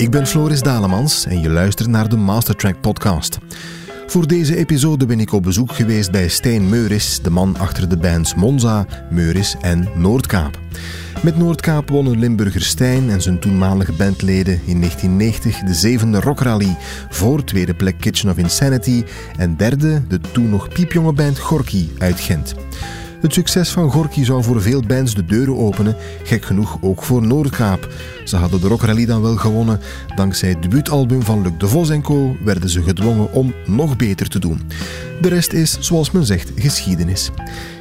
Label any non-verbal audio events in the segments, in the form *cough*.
Ik ben Floris Dalemans en je luistert naar de Mastertrack podcast. Voor deze episode ben ik op bezoek geweest bij Stijn Meuris, de man achter de bands Monza, Meuris en Noordkaap. Met Noordkaap wonnen Limburger Stijn en zijn toenmalige bandleden in 1990 de zevende rockrally voor tweede plek Kitchen of Insanity en derde de toen nog piepjonge band Gorky uit Gent. Het succes van Gorky zou voor veel bands de deuren openen, gek genoeg ook voor Noordkaap. Ze hadden de rockrally dan wel gewonnen. Dankzij het debuutalbum van Luc de Vos Co. werden ze gedwongen om nog beter te doen. De rest is, zoals men zegt, geschiedenis.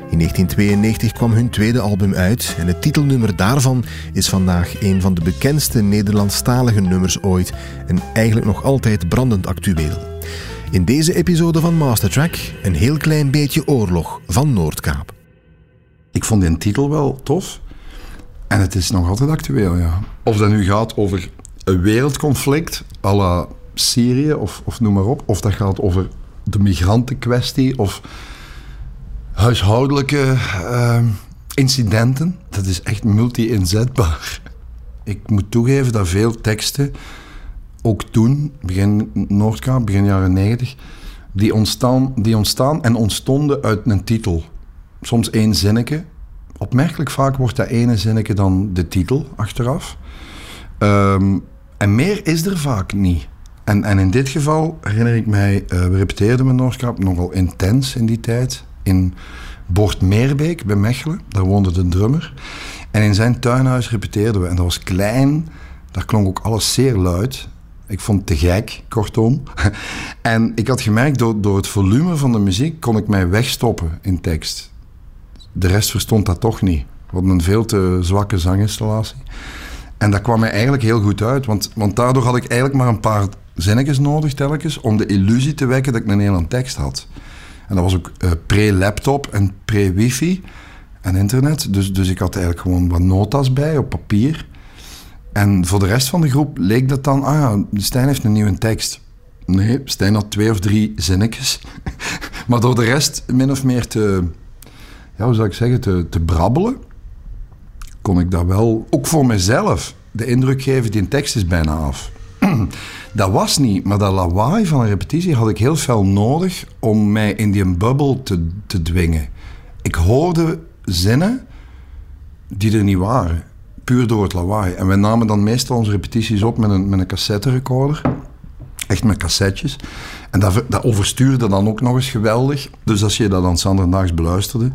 In 1992 kwam hun tweede album uit en het titelnummer daarvan is vandaag een van de bekendste Nederlandstalige nummers ooit en eigenlijk nog altijd brandend actueel. In deze episode van Mastertrack een heel klein beetje oorlog van Noordkaap. Ik vond die titel wel tof en het is nog altijd actueel, ja. Of dat nu gaat over een wereldconflict à la Syrië of, of noem maar op, of dat gaat over de migrantenkwestie of huishoudelijke uh, incidenten. Dat is echt multi-inzetbaar. Ik moet toegeven dat veel teksten, ook toen, begin Noordkaap, begin jaren 90, die ontstaan, die ontstaan en ontstonden uit een titel. Soms één zinnetje. Opmerkelijk vaak wordt dat ene zinnetje dan de titel achteraf. Um, en meer is er vaak niet. En, en in dit geval herinner ik mij, uh, we repeteerden met Noordkaap nogal intens in die tijd in Bord Meerbeek bij Mechelen. Daar woonde de drummer. En in zijn tuinhuis repeteerden we. En dat was klein. Daar klonk ook alles zeer luid. Ik vond het te gek, kortom. *laughs* en ik had gemerkt, door, door het volume van de muziek kon ik mij wegstoppen in tekst. De rest verstond dat toch niet. Hadden een veel te zwakke zanginstallatie. En dat kwam mij eigenlijk heel goed uit, want, want daardoor had ik eigenlijk maar een paar zinnetjes nodig telkens om de illusie te wekken dat ik een hele tekst had. En dat was ook uh, pre-laptop en pre-wifi en internet. Dus, dus ik had eigenlijk gewoon wat notas bij op papier. En voor de rest van de groep leek dat dan... Ah ja, Stijn heeft een nieuwe tekst. Nee, Stijn had twee of drie zinnetjes. *laughs* maar door de rest min of meer te... Ja, hoe zou ik zeggen? Te, te brabbelen... kon ik dat wel, ook voor mezelf, de indruk geven... die tekst is bijna af. *clears throat* Dat was niet, maar dat lawaai van een repetitie had ik heel veel nodig om mij in die bubbel te, te dwingen. Ik hoorde zinnen die er niet waren, puur door het lawaai. En wij namen dan meestal onze repetities op met een, met een cassette recorder, echt met cassettes. En dat, dat overstuurde dan ook nog eens geweldig. Dus als je dat dan zanderdaags beluisterde,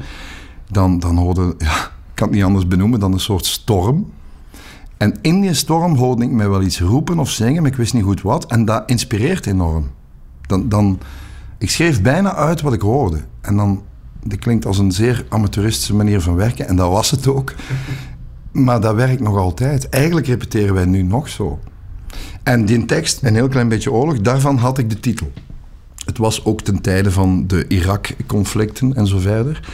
dan, dan hoorde, ja, ik kan het niet anders benoemen dan een soort storm en in die storm hoorde ik mij wel iets roepen of zingen, maar ik wist niet goed wat. En dat inspireert enorm. Dan, dan, ik schreef bijna uit wat ik hoorde. En dan, dat klinkt als een zeer amateuristische manier van werken. En dat was het ook. Maar dat werkt nog altijd. Eigenlijk repeteren wij nu nog zo. En die tekst, een heel klein beetje oorlog, daarvan had ik de titel. Het was ook ten tijde van de Irak-conflicten en zo verder.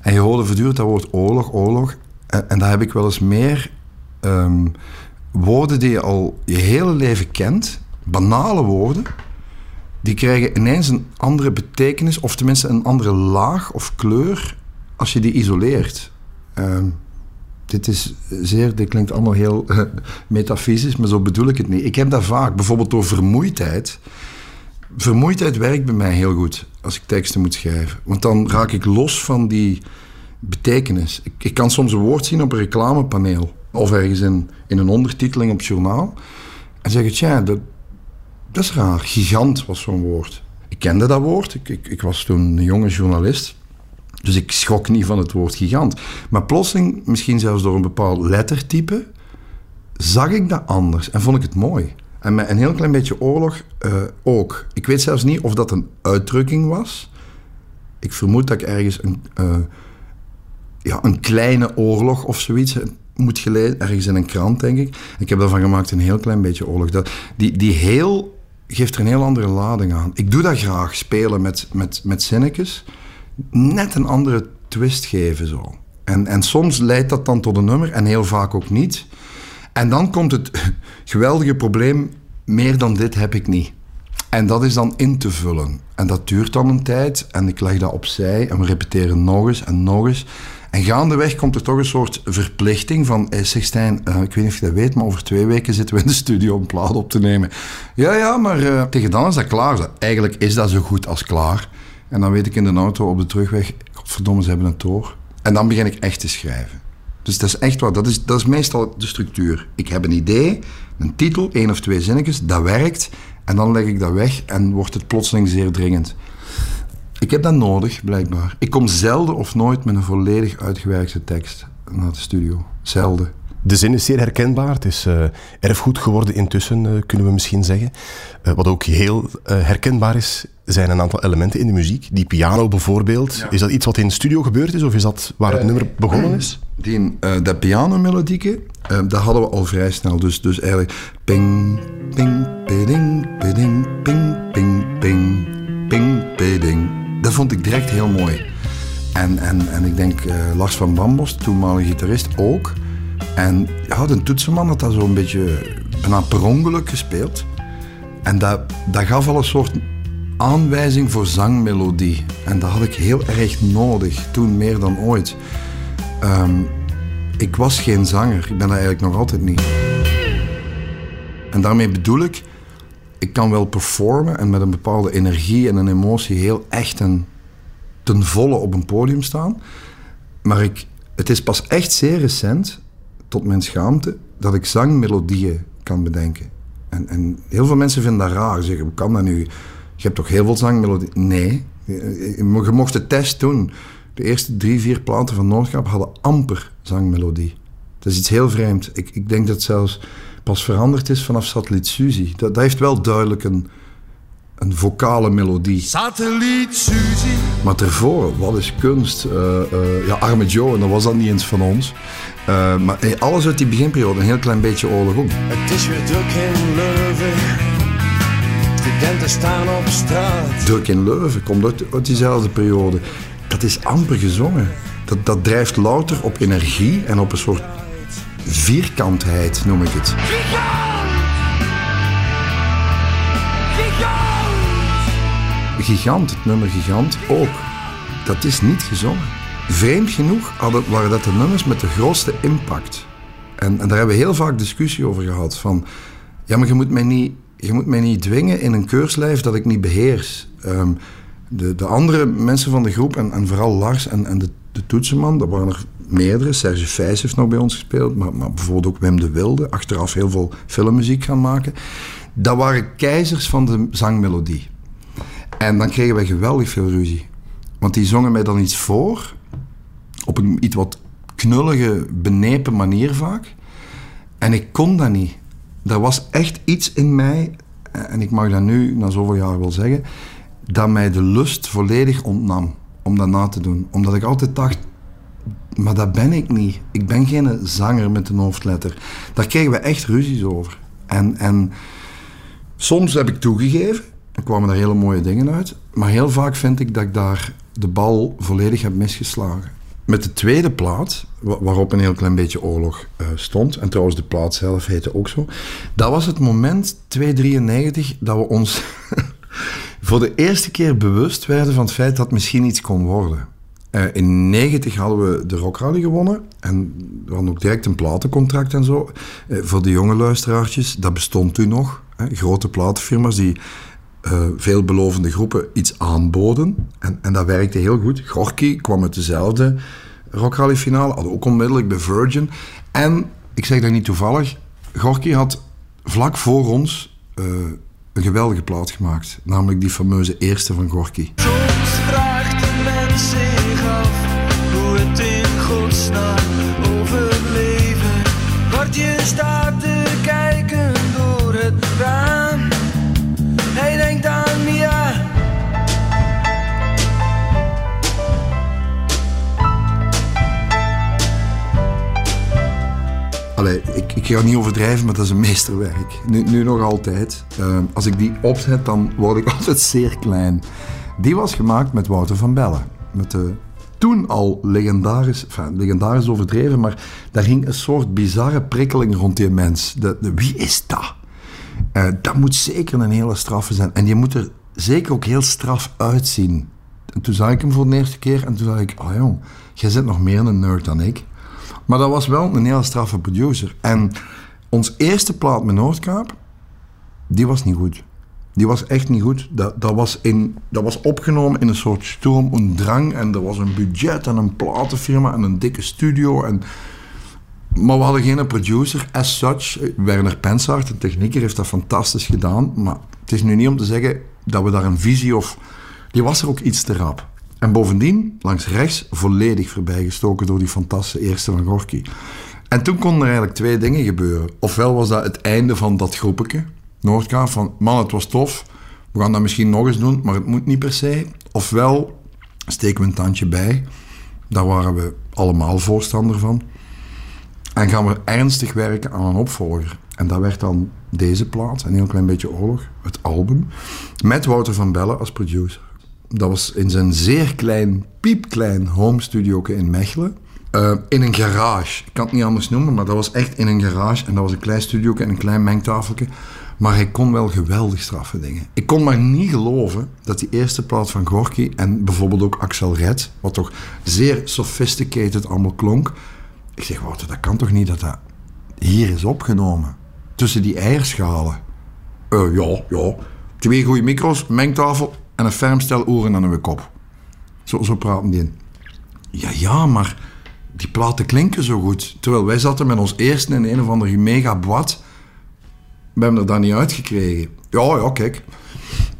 En je hoorde voortdurend dat woord oorlog, oorlog. En, daar heb ik wel eens meer um, woorden die je al je hele leven kent, banale woorden, die krijgen ineens een andere betekenis, of tenminste een andere laag of kleur, als je die isoleert. Um, dit is zeer, dit klinkt allemaal heel *laughs* metafysisch, maar zo bedoel ik het niet. Ik heb dat vaak, bijvoorbeeld door vermoeidheid. Vermoeidheid werkt bij mij heel goed als ik teksten moet schrijven. Want dan raak ik los van die betekenis. Ik, ik kan soms een woord zien op een reclamepaneel. Of ergens in, in een ondertiteling op het journaal. En zeggen, tja, dat, dat is raar. Gigant was zo'n woord. Ik kende dat woord. Ik, ik, ik, was toen een jonge journalist. Dus ik schrok niet van het woord gigant. Maar plotseling, misschien zelfs door een bepaald lettertype, zag ik dat anders en vond ik het mooi. En met een heel klein beetje oorlog uh, ook. Ik weet zelfs niet of dat een uitdrukking was. Ik vermoed dat ik ergens een, uh, ja, een kleine oorlog of zoiets moet gelezen, ergens in een krant, denk ik. Ik heb daarvan gemaakt een heel klein beetje oorlog. Dat, die, die heel geeft er een heel andere lading aan. Ik doe dat graag, spelen met, met, met zinnetjes. Net een andere twist geven zo. En, en soms leidt dat dan tot een nummer en heel vaak ook niet. En dan komt het *laughs* geweldige probleem, meer dan dit heb ik niet. En dat is dan in te vullen. En dat duurt dan een tijd en ik leg dat opzij en we repeteren nog eens en nog eens. En gaandeweg komt er toch een soort verplichting van... Hey, zeg Stijn, uh, ik weet niet of je dat weet, maar over twee weken zitten we in de studio om plaat op te nemen. Ja, ja, maar uh, tegen dan is dat klaar. Eigenlijk is dat zo goed als klaar. En dan weet ik in de auto op de terugweg... Godverdomme, ze hebben het door. En dan begin ik echt te schrijven. Dus dat is echt wat. Dat is, dat is meestal de structuur. Ik heb een idee, een titel, één of twee zinnetjes, dat werkt. En dan leg ik dat weg en wordt het plotseling zeer dringend. Ik heb dat nodig, blijkbaar. Ik kom zelden of nooit met een volledig uitgewerkte tekst naar de studio. Zelden. De zin is zeer herkenbaar. Het is uh, erfgoed geworden intussen, uh, kunnen we misschien zeggen. Uh, wat ook heel herkenbaar is, zijn een aantal elementen in de muziek. Die piano bijvoorbeeld. Ja. Is dat iets wat in de studio gebeurd is of is dat waar het nummer begonnen is? *clears throat* Die, dat pianomelodieke, dat hadden we al vrij snel. Dus, dus eigenlijk ping, ping, ping, ping, ping, ping, ping, ping, ping. Dat vond ik direct heel mooi. En, en, en ik denk Lars van Bambos, toenmalige gitarist, ook. En ja, de toetsenman had dat zo'n beetje bijna per ongeluk gespeeld. En dat, dat gaf al een soort aanwijzing voor zangmelodie. En dat had ik heel erg nodig, toen meer dan ooit. Um, ik was geen zanger, ik ben dat eigenlijk nog altijd niet. En daarmee bedoel ik, ik kan wel performen en met een bepaalde energie en een emotie heel echt en ten volle op een podium staan. Maar ik, het is pas echt zeer recent tot mijn schaamte, dat ik zangmelodieën kan bedenken. En, en heel veel mensen vinden dat raar. Zeggen, hoe kan dat nu? Je hebt toch heel veel zangmelodieën? Nee. Je mocht de test doen. De eerste drie, vier platen van Noordkap hadden amper zangmelodie. Dat is iets heel vreemd. Ik, ik denk dat het zelfs pas veranderd is vanaf Satelliet Suzy. Dat, dat heeft wel duidelijk een, een vocale melodie. Satelliet Suzy. Maar tevoren, wat is kunst? Uh, uh, ja, Arme Joe, en dat was dat niet eens van ons. Uh, maar hey, alles uit die beginperiode, een heel klein beetje oorlog ook. Het is weer druk in Leuven. Studenten staan op straat. Druk in Leuven komt uit, uit diezelfde periode. Dat is amper gezongen. Dat, dat drijft louter op energie en op een soort vierkantheid, noem ik het. Gigant, het nummer Gigant ook. Dat is niet gezongen. Vreemd genoeg hadden, waren dat de nummers met de grootste impact. En, en, daar hebben we heel vaak discussie over gehad. Van, ja, maar je moet mij niet, je moet mij niet dwingen in een keurslijf dat ik niet beheers. Um, de, de andere mensen van de groep, en, en vooral Lars en, en de, de toetsenman, dat waren er meerdere. Serge Vijs heeft nog bij ons gespeeld, maar, maar bijvoorbeeld ook Wim de Wilde. Achteraf heel veel filmmuziek gaan maken. Dat waren keizers van de zangmelodie. En dan kregen wij geweldig veel ruzie. Want die zongen mij dan iets voor op een iets wat knullige, benepen manier vaak. En ik kon dat niet. Er was echt iets in mij, en ik mag dat nu na zoveel jaar wel zeggen, dat mij de lust volledig ontnam om dat na te doen. Omdat ik altijd dacht, maar dat ben ik niet. Ik ben geen zanger met een hoofdletter. Daar kregen we echt ruzies over. En, en soms heb ik toegegeven, er kwamen er hele mooie dingen uit, maar heel vaak vind ik dat ik daar de bal volledig heb misgeslagen. Met de tweede plaat, waarop een heel klein beetje oorlog uh, stond, en trouwens de plaat zelf heette ook zo, dat was het moment, 293, dat we ons *laughs* voor de eerste keer bewust werden van het feit dat misschien iets kon worden. Uh, in 90 hadden we de Rock gewonnen en we hadden ook direct een platencontract en zo. Uh, voor de jonge luisteraartjes, dat bestond toen nog. Hè, grote platenfirma's die uh, veelbelovende groepen iets aanboden. En, en dat werkte heel goed. Gorky kwam uit dezelfde Rock finale, had ook onmiddellijk bij Virgin. En, ik zeg dat niet toevallig, Gorky had vlak voor ons uh, een geweldige plaat gemaakt. Namelijk die fameuze eerste van Gorky. Soms vraagt de mens af hoe het in ga niet overdrijven, maar dat is een meesterwerk. Nu, nu nog altijd. Uh, als ik die opzet, dan word ik *laughs* altijd zeer klein. Die was gemaakt met Wouter van Bellen. Met de toen al legendarisch, enfin, legendarisch overdreven, maar daar ging een soort bizarre prikkeling rond die mens. De, de, wie is dat? Uh, dat moet zeker een hele straffe zijn. En je moet er zeker ook heel straf uitzien. En toen zag ik hem voor de eerste keer en toen dacht ik, oh jong, jij zit nog meer een nerd dan ik. Maar dat was wel een heel straffe producer. En ons eerste plaat met Noordkaap, die was niet goed. Die was echt niet goed. Dat, dat, was, in, dat was opgenomen in een soort storm en drang. En er was een budget en een platenfirma en een dikke studio. En, maar we hadden geen producer as such. Werner Pensaert, de technieker, heeft dat fantastisch gedaan. Maar het is nu niet om te zeggen dat we daar een visie of... Die was er ook iets te rap. En bovendien, langs rechts, volledig voorbijgestoken door die fantastische eerste van Gorky. En toen konden er eigenlijk twee dingen gebeuren. Ofwel was dat het einde van dat groepje, Noordkaap, van man, het was tof, we gaan dat misschien nog eens doen, maar het moet niet per se. Ofwel steken we een tandje bij, daar waren we allemaal voorstander van. En gaan we ernstig werken aan een opvolger. En dat werd dan deze plaat, een heel klein beetje oorlog, het album, met Wouter van Bellen als producer. Dat was in zijn zeer klein, piepklein home studio in Mechelen. Uh, in een garage. Ik kan het niet anders noemen, maar dat was echt in een garage. En dat was een klein studio en een klein mengtafeltje. Maar hij kon wel geweldig straffe dingen. Ik kon maar niet geloven dat die eerste plaat van Gorky en bijvoorbeeld ook Axel Red, wat toch zeer sophisticated allemaal klonk. Ik zeg, Wouter, dat kan toch niet dat dat hier is opgenomen? Tussen die eierschalen. Uh, ja, ja. Twee goede micro's, mengtafel en een fermstel oren aan een kop. Zo, zo praten die in. Ja, ja, maar die platen klinken zo goed. Terwijl wij zaten met ons eerste in een of andere mega boat. We hebben er dan niet uitgekregen. Ja, ja, kijk.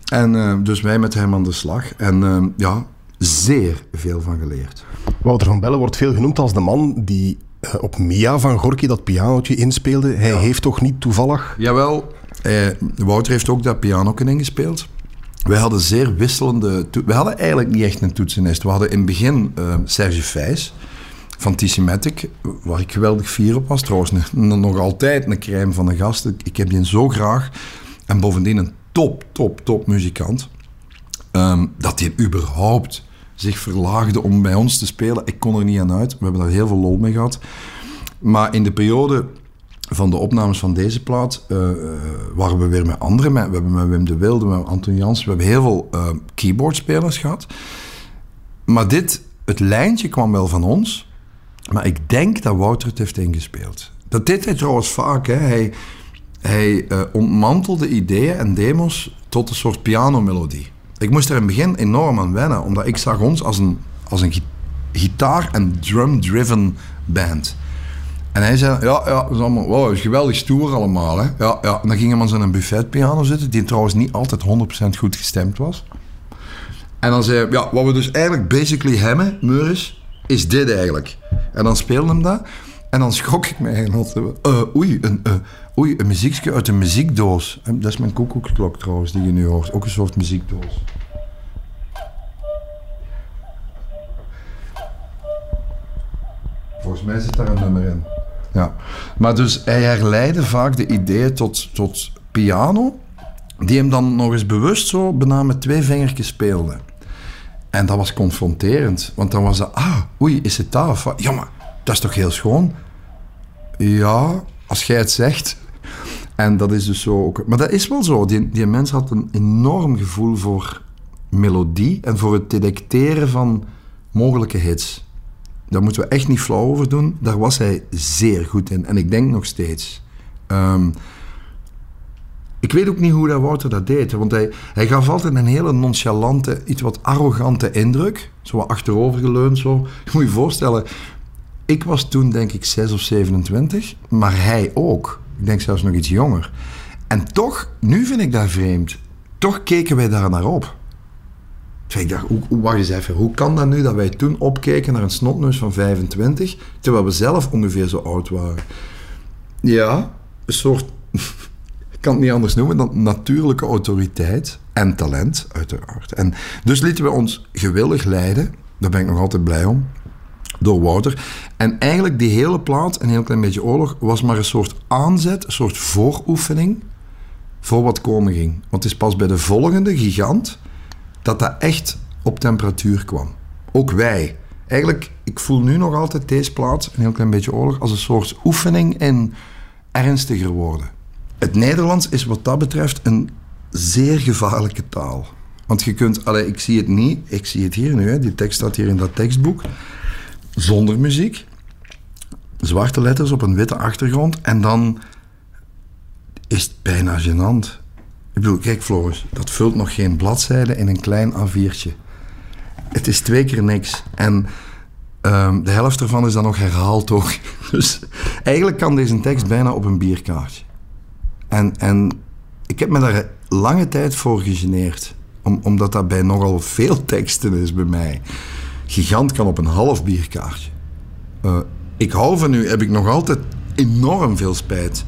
En uh, dus wij met hem aan de slag. En uh, ja, zeer veel van geleerd. Wouter van Bellen wordt veel genoemd als de man die uh, op Mia van Gorky dat pianootje inspeelde. Hij ja. heeft toch niet toevallig... Jawel, Wouter heeft ook dat piano ingespeeld. Wij hadden zeer wisselende... We hadden eigenlijk niet echt een toetsenist. We hadden in het begin Serge Vijs van Tissimatic, waar ik geweldig fier op was. Trouwens, nog altijd een crème van een gast. Ik heb die zo graag. En bovendien een top, top, top muzikant. Um, dat hij überhaupt zich verlaagde om bij ons te spelen. Ik kon er niet aan uit. We hebben daar heel veel lol mee gehad. Maar in de periode van de opnames van deze plaat uh, waren we weer met anderen. We hebben met Wim de Wilde, met Anton Jans. We hebben heel veel uh, keyboardspelers gehad. Maar dit, het lijntje kwam wel van ons. Maar ik denk dat Wouter het heeft ingespeeld. Dat deed hij trouwens vaak. Hè. Hij, hij ontmantelde ideeën en demos tot een soort pianomelodie. Ik moest er in het begin enorm aan wennen, omdat ik zag ons als een, als een gitaar- en drum-driven band. En hij zei, ja, ja, dat is allemaal, wow, is geweldig stoer allemaal. Hè. Ja, ja. En dan ging hij aan zijn buffetpiano zitten, die trouwens niet altijd 100% goed gestemd was. En dan zei hij, ja, wat we dus eigenlijk basically hebben, Meuris, is dit eigenlijk? En dan speelde hem dat. En dan schrok ik me eigenlijk. Uh, oei, een, uh, oei, een muziekje uit een muziekdoos. Dat is mijn koekoeksklok trouwens, die je nu hoort. Ook een soort muziekdoos. Volgens mij zit daar een nummer in. Ja. Maar dus hij herleidde vaak de ideeën tot, tot piano, die hem dan nog eens bewust zo bijna met twee vingertjes speelde. En dat was confronterend, want dan was dat, ah, oei, is het daar? Ja, maar dat is toch heel schoon? Ja, als jij het zegt. En dat is dus zo ook. Maar dat is wel zo. Die, die mens had een enorm gevoel voor melodie en voor het detecteren van mogelijke hits. Daar moeten we echt niet flauw over doen. Daar was hij zeer goed in. En ik denk nog steeds. Um, ik weet ook niet hoe dat Wouter dat deed. Want hij, hij gaf altijd een hele nonchalante, iets wat arrogante indruk. Zo wat achterovergeleund zo. *laughs* Je moet je voorstellen, ik was toen denk ik 6 of 27, maar hij ook. Ik denk zelfs nog iets jonger. En toch, nu vind ik dat vreemd. Toch keken wij daar naar op. Ik dacht, hoe, wacht eens even, hoe kan dat nu dat wij toen opkeken naar een snotneus van 25, terwijl we zelf ongeveer zo oud waren? Ja, een soort *laughs* kan het niet anders noemen dan natuurlijke autoriteit en talent, uiteraard. En dus lieten we ons gewillig leiden, daar ben ik nog altijd blij om, door Wouter. En eigenlijk die hele plaat, een heel klein beetje oorlog, was maar een soort aanzet, een soort vooroefening voor wat komen ging. Want het is pas bij de volgende gigant dat dat echt op temperatuur kwam. Ook wij. Eigenlijk, ik voel nu nog altijd deze plaat, een heel klein beetje oorlog, als een soort oefening in ernstiger worden. Het Nederlands is wat dat betreft een zeer gevaarlijke taal. Want je kunt, allee, ik zie het niet, ik zie het hier nu, hè, die tekst staat hier in dat tekstboek, zonder muziek, zwarte letters op een witte achtergrond en dan is het bijna gênant. Ik bedoel, kijk Floris, dat vult nog geen bladzijde in een klein A4'tje. Het is twee keer niks. En ehm, de helft ervan is dan nog herhaald ook. *laughs* Dus eigenlijk kan deze tekst bijna op een bierkaartje. En, en ik heb me daar lange tijd voor gegeneerd. Om, omdat dat bij nogal veel *laughs* teksten is bij mij. Gigant kan op een half bierkaartje. Uh, ik hou van nu, heb ik nog altijd enorm veel spijt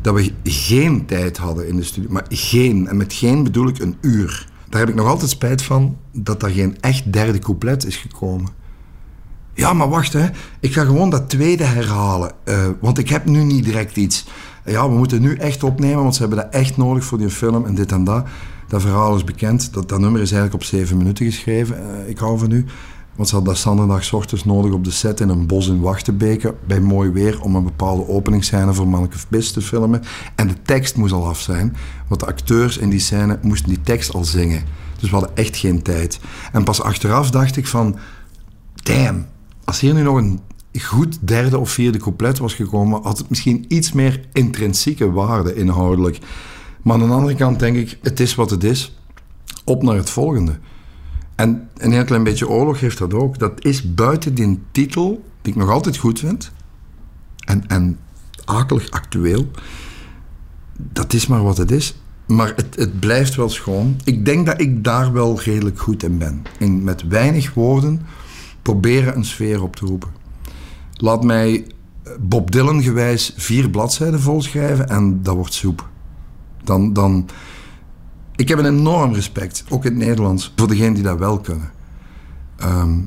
dat we geen tijd hadden in de studio. Maar geen, en met geen bedoel ik een uur. Daar heb ik nog altijd spijt van dat er geen echt derde couplet is gekomen. Ja, maar wacht, hè. ik ga gewoon dat tweede herhalen. Uh, want ik heb nu niet direct iets. Ja, we moeten nu echt opnemen, want ze hebben dat echt nodig voor die film en dit en dat. Dat verhaal is bekend. Dat, dat nummer is eigenlijk op zeven minuten geschreven. Uh, ik hou van u. Want ze hadden dat zondag ochtends nodig op de set in een bos in Wachtenbeke bij mooi weer om een bepaalde openingsscène voor Manneke Bis te filmen. En de tekst moest al af zijn, want de acteurs in die scène moesten die tekst al zingen. Dus we hadden echt geen tijd. En pas achteraf dacht ik van, damn, als hier nu nog een goed derde of vierde couplet was gekomen, had het misschien iets meer intrinsieke waarde inhoudelijk. Maar aan de andere kant denk ik, het is wat het is. Op naar het volgende. En een heel klein beetje oorlog heeft dat ook. Dat is buiten die titel, die ik nog altijd goed vind, en, en akelig actueel. Dat is maar wat het is. Maar het, het blijft wel schoon. Ik denk dat ik daar wel redelijk goed in ben. In met weinig woorden proberen een sfeer op te roepen. Laat mij Bob Dylan gewijs vier bladzijden volschrijven en dat wordt soep. Dan, dan, ik heb een enorm respect, ook in het Nederlands, voor degenen die dat wel kunnen. Ehm,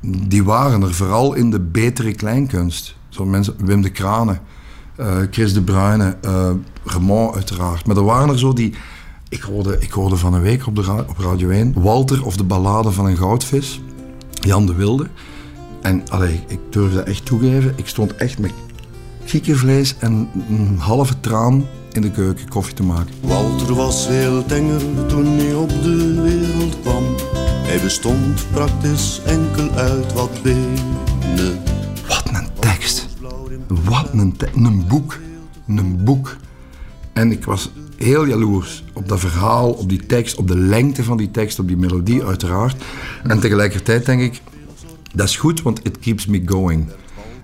die waren er vooral in de betere kleinkunst. Zo mensen, Wim de Kranen, uh, Chris de Bruyne, uh, uiteraard. Maar er waren er zo die... Ik hoorde, ik hoorde van een week op, de op Radio 1 Walter of de Ballade van een Goudvis. Jan de Wilde. En allee, ik durf dat echt toegeven. Ik stond echt met kikkervlees en een halve traan in de keuken koffie te maken. Walter was heel tenger toen hij op de wereld kwam. Hij bestond praktisch enkel uit wat benen. Wat een tekst. Wat een tekst. Een boek. Een boek. En ik was heel jaloers op dat verhaal, op die tekst, op de lengte van die tekst, op die melodie uiteraard. En tegelijkertijd denk ik, dat is goed, want it keeps me going.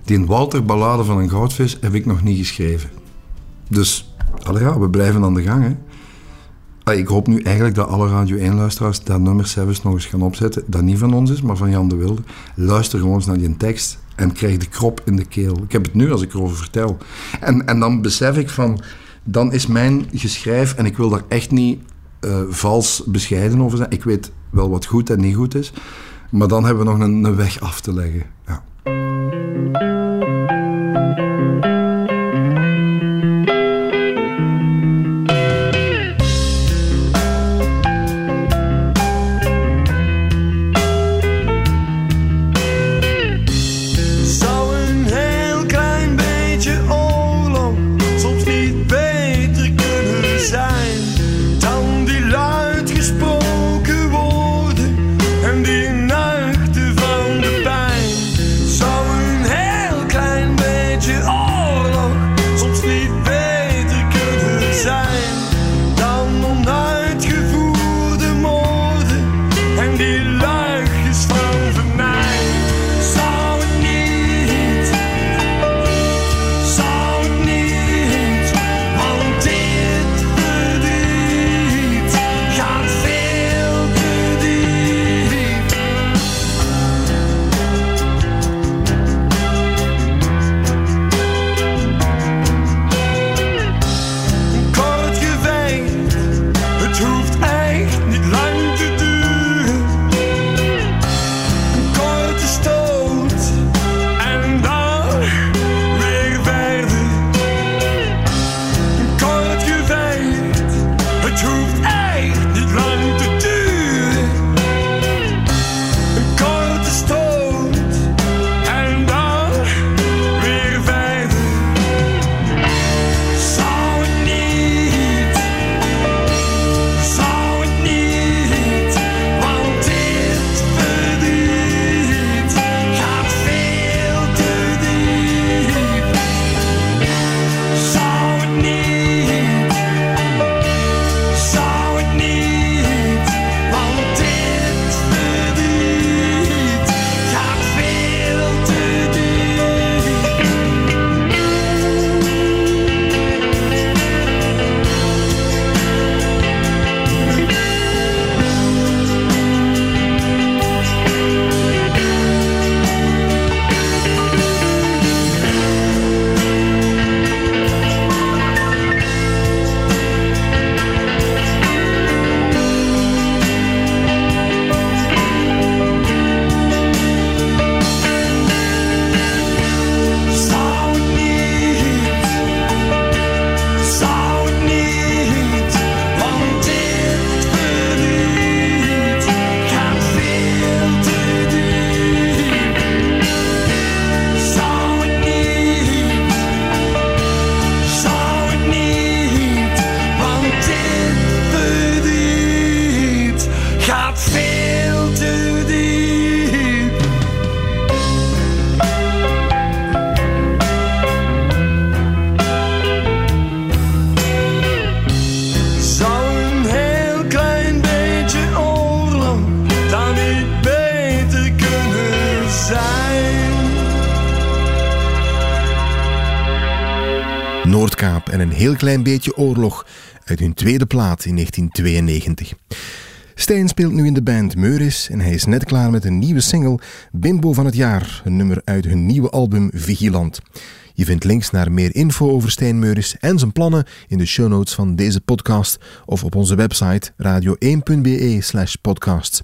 Die Walter Ballade van een goudvis heb ik nog niet geschreven. Dus We blijven aan de gang. Hè. Ik hoop nu eigenlijk dat alle Radio 1-luisteraars dat nummer zelfs nog eens gaan opzetten. Dat niet van ons is, maar van Jan de Wilde. Luister gewoon eens naar die tekst en krijg de krop in de keel. Ik heb het nu als ik erover vertel. En, en dan besef ik van, dan is mijn geschrijf, en ik wil daar echt niet uh, vals bescheiden over zijn. Ik weet wel wat goed en niet goed is. Maar dan hebben we nog een, een weg af te leggen. Ja. Een klein beetje oorlog uit hun tweede plaat in 1992. Stijn speelt nu in de band Meuris en hij is net klaar met een nieuwe single, Bimbo van het jaar, een nummer uit hun nieuwe album Vigilant. Je vindt links naar meer info over Stijn Meuris en zijn plannen in de show notes van deze podcast of op onze website radio1.be slash podcasts.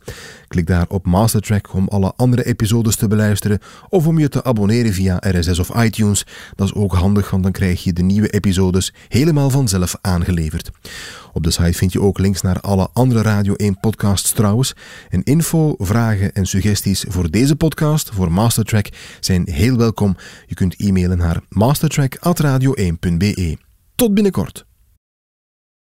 Klik daar op Mastertrack om alle andere episodes te beluisteren of om je te abonneren via RSS of iTunes. Dat is ook handig, want dan krijg je de nieuwe episodes helemaal vanzelf aangeleverd. Op de site vind je ook links naar alle andere Radio 1 podcasts trouwens. En info, vragen en suggesties voor deze podcast, voor Mastertrack, zijn heel welkom. Je kunt e-mailen naar mastertrack.radio1.be. Tot binnenkort.